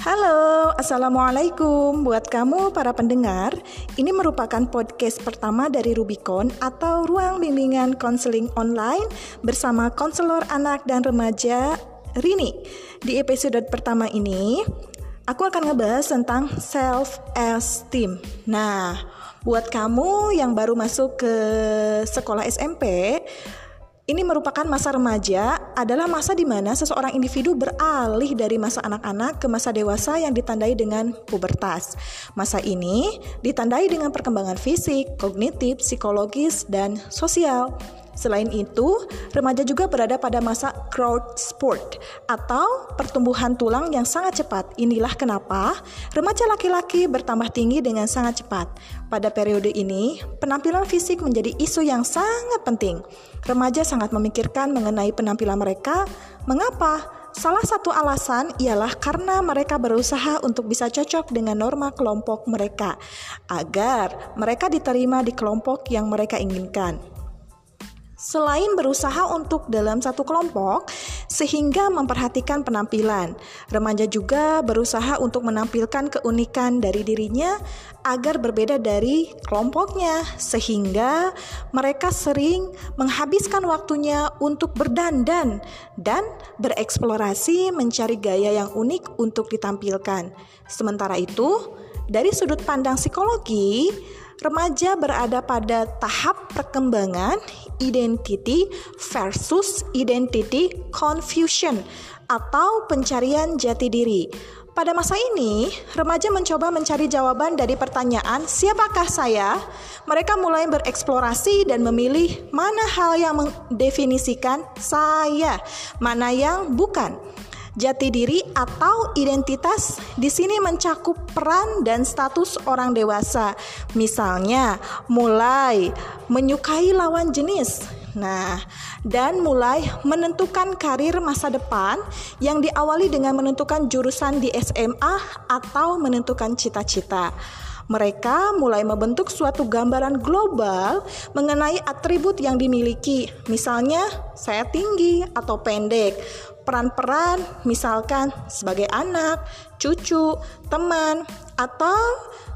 Halo, Assalamualaikum buat kamu para pendengar. Ini merupakan podcast pertama dari Rubicon atau Ruang Bimbingan Konseling Online bersama konselor anak dan remaja Rini. Di episode pertama ini, aku akan ngebahas tentang self esteem. Nah, buat kamu yang baru masuk ke sekolah SMP, ini merupakan masa remaja, adalah masa di mana seseorang individu beralih dari masa anak-anak ke masa dewasa yang ditandai dengan pubertas. Masa ini ditandai dengan perkembangan fisik, kognitif, psikologis, dan sosial. Selain itu, remaja juga berada pada masa growth spurt atau pertumbuhan tulang yang sangat cepat. Inilah kenapa remaja laki-laki bertambah tinggi dengan sangat cepat. Pada periode ini, penampilan fisik menjadi isu yang sangat penting. Remaja sangat memikirkan mengenai penampilan mereka. Mengapa? Salah satu alasan ialah karena mereka berusaha untuk bisa cocok dengan norma kelompok mereka, agar mereka diterima di kelompok yang mereka inginkan. Selain berusaha untuk dalam satu kelompok, sehingga memperhatikan penampilan, remaja juga berusaha untuk menampilkan keunikan dari dirinya agar berbeda dari kelompoknya, sehingga mereka sering menghabiskan waktunya untuk berdandan dan bereksplorasi mencari gaya yang unik untuk ditampilkan. Sementara itu, dari sudut pandang psikologi, Remaja berada pada tahap perkembangan identity versus identity confusion atau pencarian jati diri. Pada masa ini, remaja mencoba mencari jawaban dari pertanyaan "siapakah saya?". Mereka mulai bereksplorasi dan memilih mana hal yang mendefinisikan saya, mana yang bukan. Jati diri atau identitas di sini mencakup peran dan status orang dewasa. Misalnya, mulai menyukai lawan jenis. Nah, dan mulai menentukan karir masa depan yang diawali dengan menentukan jurusan di SMA atau menentukan cita-cita. Mereka mulai membentuk suatu gambaran global mengenai atribut yang dimiliki, misalnya saya tinggi atau pendek, peran-peran, misalkan sebagai anak, cucu, teman, atau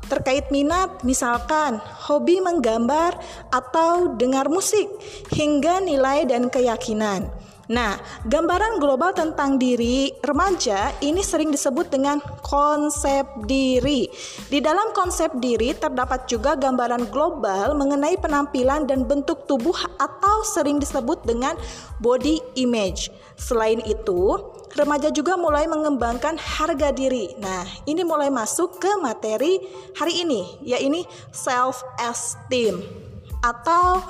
terkait minat, misalkan hobi menggambar atau dengar musik, hingga nilai dan keyakinan. Nah, gambaran global tentang diri remaja ini sering disebut dengan konsep diri. Di dalam konsep diri terdapat juga gambaran global mengenai penampilan dan bentuk tubuh atau sering disebut dengan body image. Selain itu, remaja juga mulai mengembangkan harga diri. Nah, ini mulai masuk ke materi hari ini, yaitu self esteem atau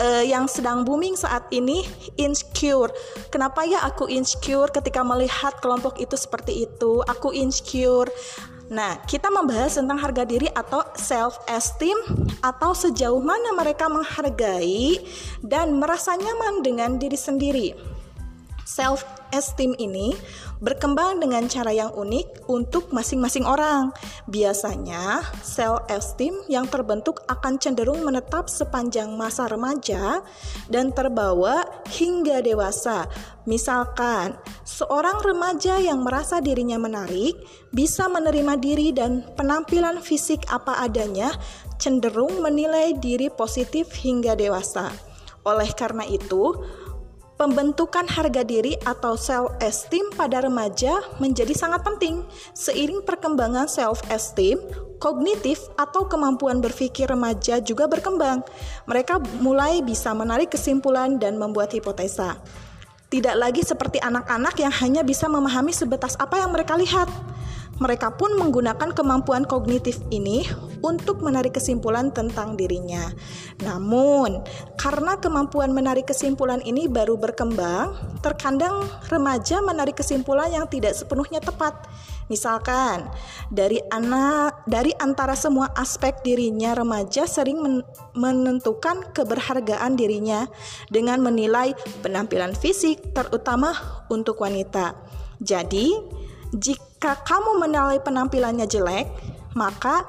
uh, yang sedang booming saat ini insecure. Kenapa ya aku insecure ketika melihat kelompok itu seperti itu? Aku insecure. Nah, kita membahas tentang harga diri atau self esteem atau sejauh mana mereka menghargai dan merasa nyaman dengan diri sendiri. Self esteem ini berkembang dengan cara yang unik untuk masing-masing orang. Biasanya, self esteem yang terbentuk akan cenderung menetap sepanjang masa remaja dan terbawa hingga dewasa. Misalkan, seorang remaja yang merasa dirinya menarik bisa menerima diri dan penampilan fisik apa adanya, cenderung menilai diri positif hingga dewasa. Oleh karena itu, Pembentukan harga diri atau self-esteem pada remaja menjadi sangat penting. Seiring perkembangan self-esteem, kognitif atau kemampuan berpikir remaja juga berkembang. Mereka mulai bisa menarik kesimpulan dan membuat hipotesa. Tidak lagi seperti anak-anak yang hanya bisa memahami sebatas apa yang mereka lihat. Mereka pun menggunakan kemampuan kognitif ini untuk menarik kesimpulan tentang dirinya. Namun, karena kemampuan menarik kesimpulan ini baru berkembang, terkadang remaja menarik kesimpulan yang tidak sepenuhnya tepat. Misalkan, dari anak dari antara semua aspek dirinya remaja sering men menentukan keberhargaan dirinya dengan menilai penampilan fisik terutama untuk wanita. Jadi, jika kamu menilai penampilannya jelek, maka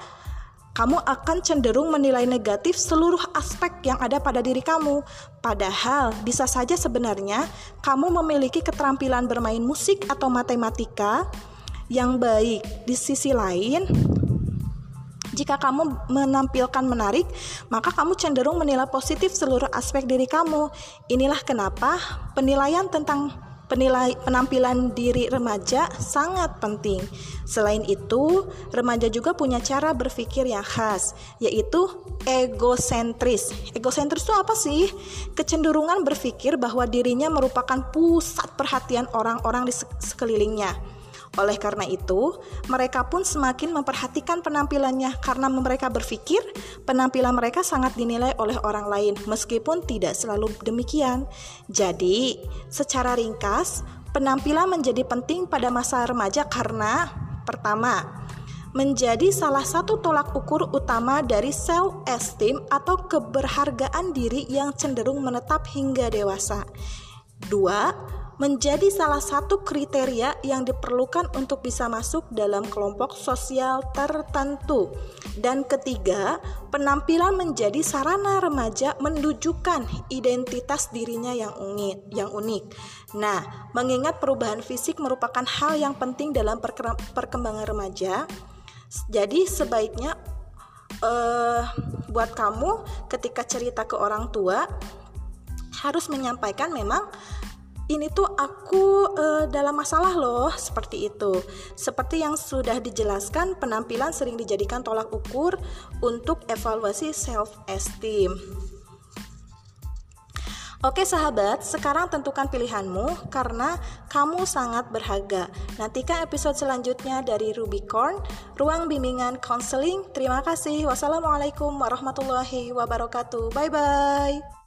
kamu akan cenderung menilai negatif seluruh aspek yang ada pada diri kamu. Padahal bisa saja sebenarnya kamu memiliki keterampilan bermain musik atau matematika yang baik. Di sisi lain, jika kamu menampilkan menarik, maka kamu cenderung menilai positif seluruh aspek diri kamu. Inilah kenapa penilaian tentang penilai penampilan diri remaja sangat penting. Selain itu, remaja juga punya cara berpikir yang khas, yaitu egosentris. Egosentris itu apa sih? Kecenderungan berpikir bahwa dirinya merupakan pusat perhatian orang-orang di sekelilingnya. Oleh karena itu, mereka pun semakin memperhatikan penampilannya karena mereka berpikir penampilan mereka sangat dinilai oleh orang lain, meskipun tidak selalu demikian. Jadi, secara ringkas, penampilan menjadi penting pada masa remaja karena pertama, menjadi salah satu tolak ukur utama dari self esteem atau keberhargaan diri yang cenderung menetap hingga dewasa. Dua, menjadi salah satu kriteria yang diperlukan untuk bisa masuk dalam kelompok sosial tertentu. Dan ketiga, penampilan menjadi sarana remaja menunjukkan identitas dirinya yang unik, yang unik. Nah, mengingat perubahan fisik merupakan hal yang penting dalam perkembangan remaja, jadi sebaiknya uh, buat kamu ketika cerita ke orang tua harus menyampaikan memang ini tuh aku uh, dalam masalah loh seperti itu. Seperti yang sudah dijelaskan, penampilan sering dijadikan tolak ukur untuk evaluasi self esteem. Oke sahabat, sekarang tentukan pilihanmu karena kamu sangat berharga. Nantikan episode selanjutnya dari Rubicorn, Ruang Bimbingan Counseling. Terima kasih. Wassalamualaikum warahmatullahi wabarakatuh. Bye bye.